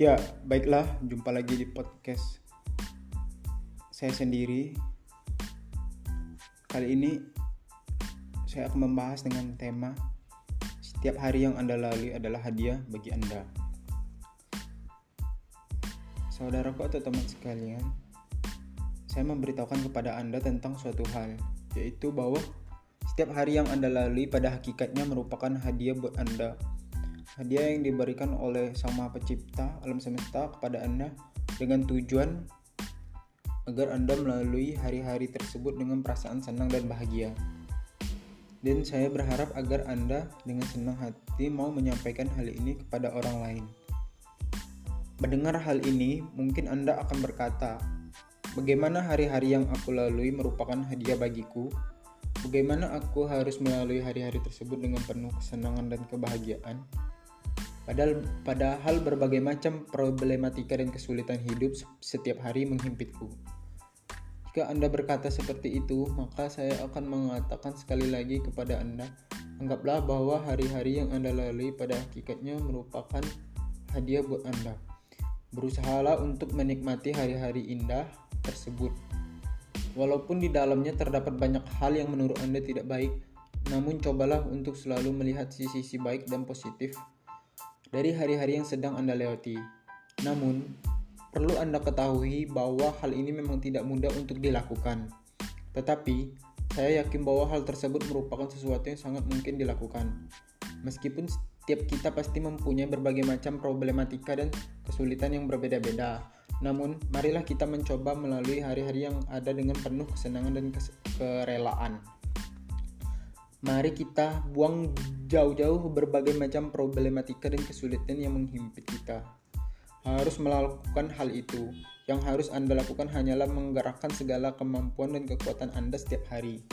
Ya, baiklah, jumpa lagi di podcast saya sendiri. Kali ini saya akan membahas dengan tema setiap hari yang Anda lalui adalah hadiah bagi Anda. Saudaraku atau teman sekalian, saya memberitahukan kepada Anda tentang suatu hal, yaitu bahwa setiap hari yang Anda lalui pada hakikatnya merupakan hadiah buat Anda hadiah yang diberikan oleh Sang Maha Pencipta alam semesta kepada Anda dengan tujuan agar Anda melalui hari-hari tersebut dengan perasaan senang dan bahagia. Dan saya berharap agar Anda dengan senang hati mau menyampaikan hal ini kepada orang lain. Mendengar hal ini, mungkin Anda akan berkata, "Bagaimana hari-hari yang aku lalui merupakan hadiah bagiku? Bagaimana aku harus melalui hari-hari tersebut dengan penuh kesenangan dan kebahagiaan?" Padahal, padahal berbagai macam problematika dan kesulitan hidup setiap hari menghimpitku. Jika Anda berkata seperti itu, maka saya akan mengatakan sekali lagi kepada Anda, anggaplah bahwa hari-hari yang Anda lalui pada hakikatnya merupakan hadiah buat Anda. Berusahalah untuk menikmati hari-hari indah tersebut. Walaupun di dalamnya terdapat banyak hal yang menurut Anda tidak baik, namun cobalah untuk selalu melihat sisi-sisi baik dan positif dari hari-hari yang sedang Anda lewati. Namun, perlu Anda ketahui bahwa hal ini memang tidak mudah untuk dilakukan. Tetapi, saya yakin bahwa hal tersebut merupakan sesuatu yang sangat mungkin dilakukan. Meskipun setiap kita pasti mempunyai berbagai macam problematika dan kesulitan yang berbeda-beda. Namun, marilah kita mencoba melalui hari-hari yang ada dengan penuh kesenangan dan kerelaan. Mari kita buang jauh-jauh berbagai macam problematika dan kesulitan yang menghimpit kita. Harus melakukan hal itu. Yang harus Anda lakukan hanyalah menggerakkan segala kemampuan dan kekuatan Anda setiap hari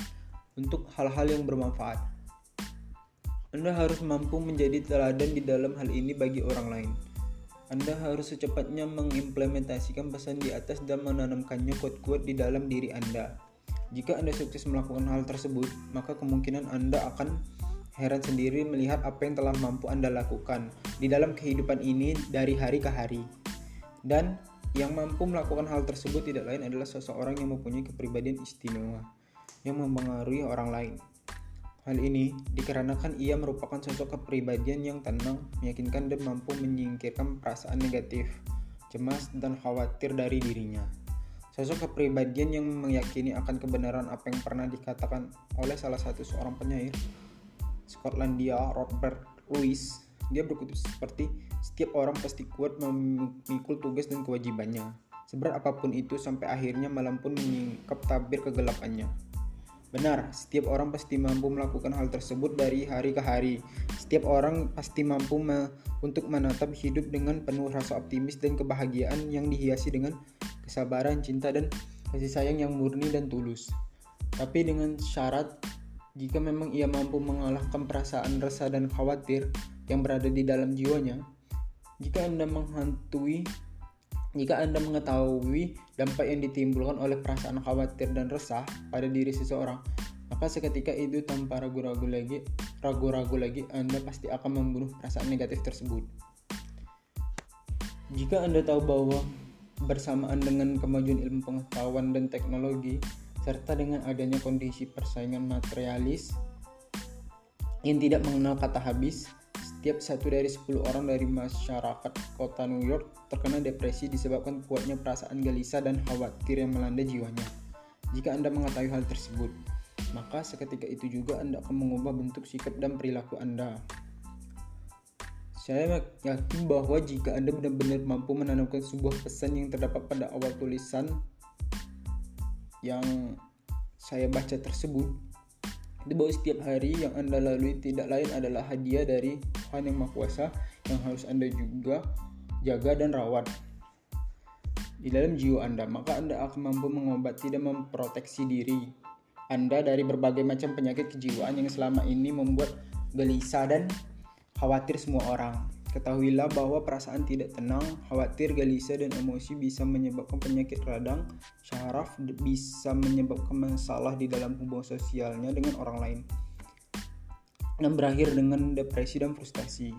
untuk hal-hal yang bermanfaat. Anda harus mampu menjadi teladan di dalam hal ini bagi orang lain. Anda harus secepatnya mengimplementasikan pesan di atas dan menanamkannya kuat-kuat di dalam diri Anda. Jika Anda sukses melakukan hal tersebut, maka kemungkinan Anda akan heran sendiri melihat apa yang telah mampu Anda lakukan di dalam kehidupan ini dari hari ke hari. Dan yang mampu melakukan hal tersebut tidak lain adalah seseorang yang mempunyai kepribadian istimewa yang mempengaruhi orang lain. Hal ini dikarenakan ia merupakan sosok kepribadian yang tenang, meyakinkan dan mampu menyingkirkan perasaan negatif, cemas, dan khawatir dari dirinya. Sosok kepribadian yang meyakini akan kebenaran apa yang pernah dikatakan oleh salah satu seorang penyair Skotlandia Robert Louis. Dia berkutip seperti setiap orang pasti kuat memikul tugas dan kewajibannya. Seberat apa pun itu sampai akhirnya malam pun menyingkap tabir kegelapannya. Benar, setiap orang pasti mampu melakukan hal tersebut dari hari ke hari. Setiap orang pasti mampu me untuk menatap hidup dengan penuh rasa optimis dan kebahagiaan yang dihiasi dengan kesabaran, cinta, dan kasih sayang yang murni dan tulus. Tapi dengan syarat jika memang ia mampu mengalahkan perasaan resah dan khawatir yang berada di dalam jiwanya, jika Anda menghantui jika Anda mengetahui dampak yang ditimbulkan oleh perasaan khawatir dan resah pada diri seseorang, maka seketika itu tanpa ragu-ragu lagi, ragu-ragu lagi Anda pasti akan membunuh perasaan negatif tersebut. Jika Anda tahu bahwa bersamaan dengan kemajuan ilmu pengetahuan dan teknologi serta dengan adanya kondisi persaingan materialis yang tidak mengenal kata habis, setiap satu dari 10 orang dari masyarakat kota New York terkena depresi disebabkan kuatnya perasaan gelisah dan khawatir yang melanda jiwanya. Jika Anda mengetahui hal tersebut, maka seketika itu juga Anda akan mengubah bentuk sikap dan perilaku Anda. Saya yakin bahwa jika Anda benar-benar mampu menanamkan sebuah pesan yang terdapat pada awal tulisan yang saya baca tersebut, itu bahwa setiap hari yang Anda lalui tidak lain adalah hadiah dari Tuhan Yang Maha Kuasa yang harus Anda juga jaga dan rawat di dalam jiwa Anda, maka Anda akan mampu mengobati dan memproteksi diri Anda dari berbagai macam penyakit kejiwaan yang selama ini membuat gelisah dan khawatir semua orang. Ketahuilah bahwa perasaan tidak tenang, khawatir, gelisah, dan emosi bisa menyebabkan penyakit radang, syaraf, bisa menyebabkan masalah di dalam hubungan sosialnya dengan orang lain, dan berakhir dengan depresi dan frustasi.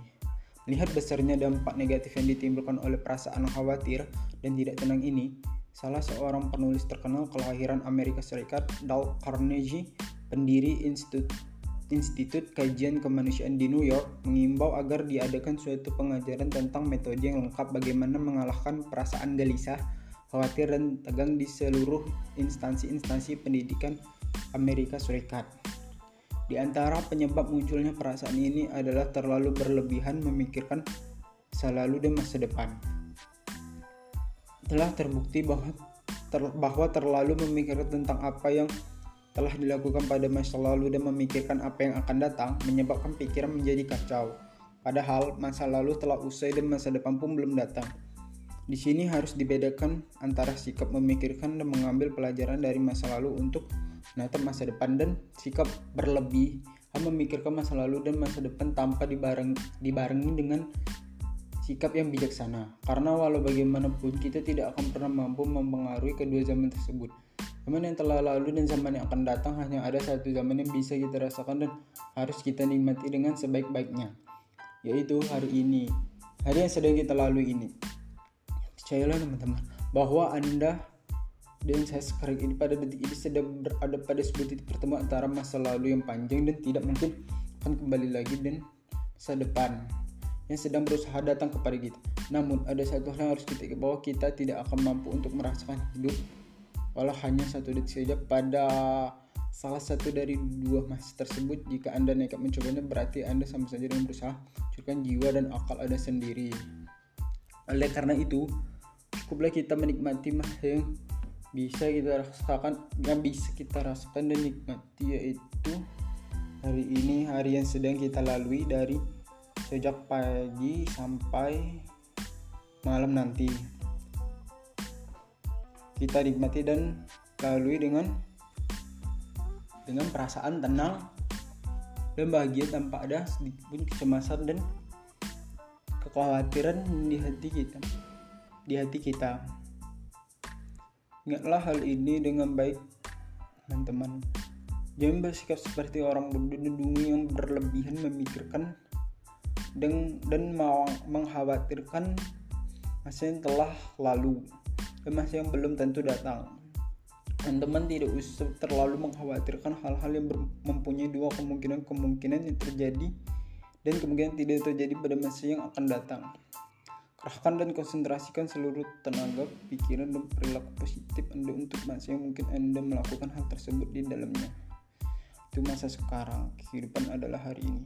Melihat besarnya dampak negatif yang ditimbulkan oleh perasaan khawatir dan tidak tenang ini, salah seorang penulis terkenal kelahiran Amerika Serikat, Dale Carnegie, pendiri Institut Institut Kajian Kemanusiaan di New York mengimbau agar diadakan suatu pengajaran tentang metode yang lengkap bagaimana mengalahkan perasaan gelisah, khawatir dan tegang di seluruh instansi-instansi pendidikan Amerika Serikat. Di antara penyebab munculnya perasaan ini adalah terlalu berlebihan memikirkan selalu dan masa depan. Telah terbukti bahwa ter, bahwa terlalu memikirkan tentang apa yang telah dilakukan pada masa lalu dan memikirkan apa yang akan datang menyebabkan pikiran menjadi kacau. Padahal masa lalu telah usai dan masa depan pun belum datang. Di sini harus dibedakan antara sikap memikirkan dan mengambil pelajaran dari masa lalu untuk menatap masa depan dan sikap berlebih memikirkan masa lalu dan masa depan tanpa dibareng, dibarengi dengan sikap yang bijaksana. Karena walau bagaimanapun kita tidak akan pernah mampu mempengaruhi kedua zaman tersebut. Zaman yang telah lalu dan zaman yang akan datang hanya ada satu zaman yang bisa kita rasakan dan harus kita nikmati dengan sebaik-baiknya, yaitu hari ini, hari yang sedang kita lalui ini. Percayalah teman-teman, bahwa Anda dan saya sekarang ini pada detik ini sedang berada pada sebuah titik pertemuan antara masa lalu yang panjang dan tidak mungkin akan kembali lagi dan masa depan yang sedang berusaha datang kepada kita. Namun ada satu hal yang harus kita bahwa kita tidak akan mampu untuk merasakan hidup walau hanya satu detik saja pada salah satu dari dua masa tersebut jika anda nekat mencobanya berarti anda sama saja dengan berusaha mencurahkan jiwa dan akal anda sendiri. Oleh karena itu cukuplah kita menikmati yang bisa kita rasakan yang bisa kita rasakan dan nikmati yaitu hari ini hari yang sedang kita lalui dari sejak pagi sampai malam nanti kita nikmati dan lalui dengan dengan perasaan tenang dan bahagia tanpa ada sedikit pun kecemasan dan kekhawatiran di hati kita di hati kita Ingatlah hal ini dengan baik, teman-teman. Jangan bersikap seperti orang berdudungi yang berlebihan memikirkan dan, dan mengkhawatirkan masa yang telah lalu masa yang belum tentu datang. Teman-teman tidak usah terlalu mengkhawatirkan hal-hal yang mempunyai dua kemungkinan-kemungkinan yang terjadi dan kemungkinan tidak terjadi pada masa yang akan datang. Kerahkan dan konsentrasikan seluruh tenaga, pikiran, dan perilaku positif Anda untuk masa yang mungkin Anda melakukan hal tersebut di dalamnya. Itu masa sekarang, kehidupan adalah hari ini.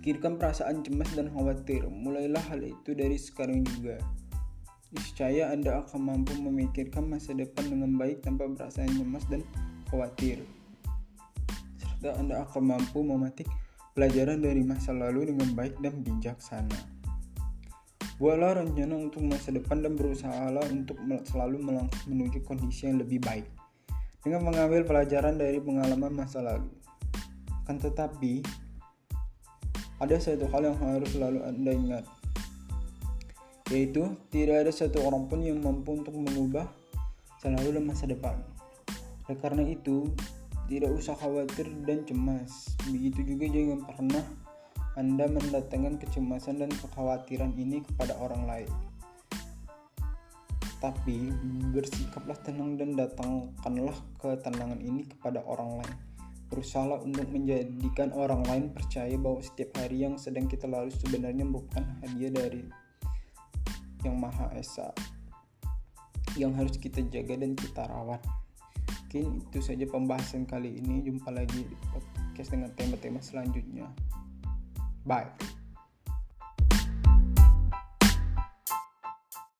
Pikirkan perasaan cemas dan khawatir, mulailah hal itu dari sekarang juga. Niscaya Anda akan mampu memikirkan masa depan dengan baik tanpa perasaan cemas dan khawatir. Serta Anda akan mampu memetik pelajaran dari masa lalu dengan baik dan bijaksana. Buatlah rencana untuk masa depan dan berusahalah untuk selalu menuju kondisi yang lebih baik dengan mengambil pelajaran dari pengalaman masa lalu. Kan tetapi, ada satu hal yang harus selalu Anda ingat, yaitu tidak ada satu orang pun yang mampu untuk mengubah selalu dan masa depan. Oleh karena itu, tidak usah khawatir dan cemas. Begitu juga jangan pernah anda mendatangkan kecemasan dan kekhawatiran ini kepada orang lain. Tapi bersikaplah tenang dan datangkanlah ketenangan ini kepada orang lain. Berusahalah untuk menjadikan orang lain percaya bahwa setiap hari yang sedang kita lalui sebenarnya merupakan hadiah dari Yang Maha Esa yang harus kita jaga dan kita rawat. Mungkin itu saja pembahasan kali ini. Jumpa lagi di podcast dengan tema-tema selanjutnya. Bye.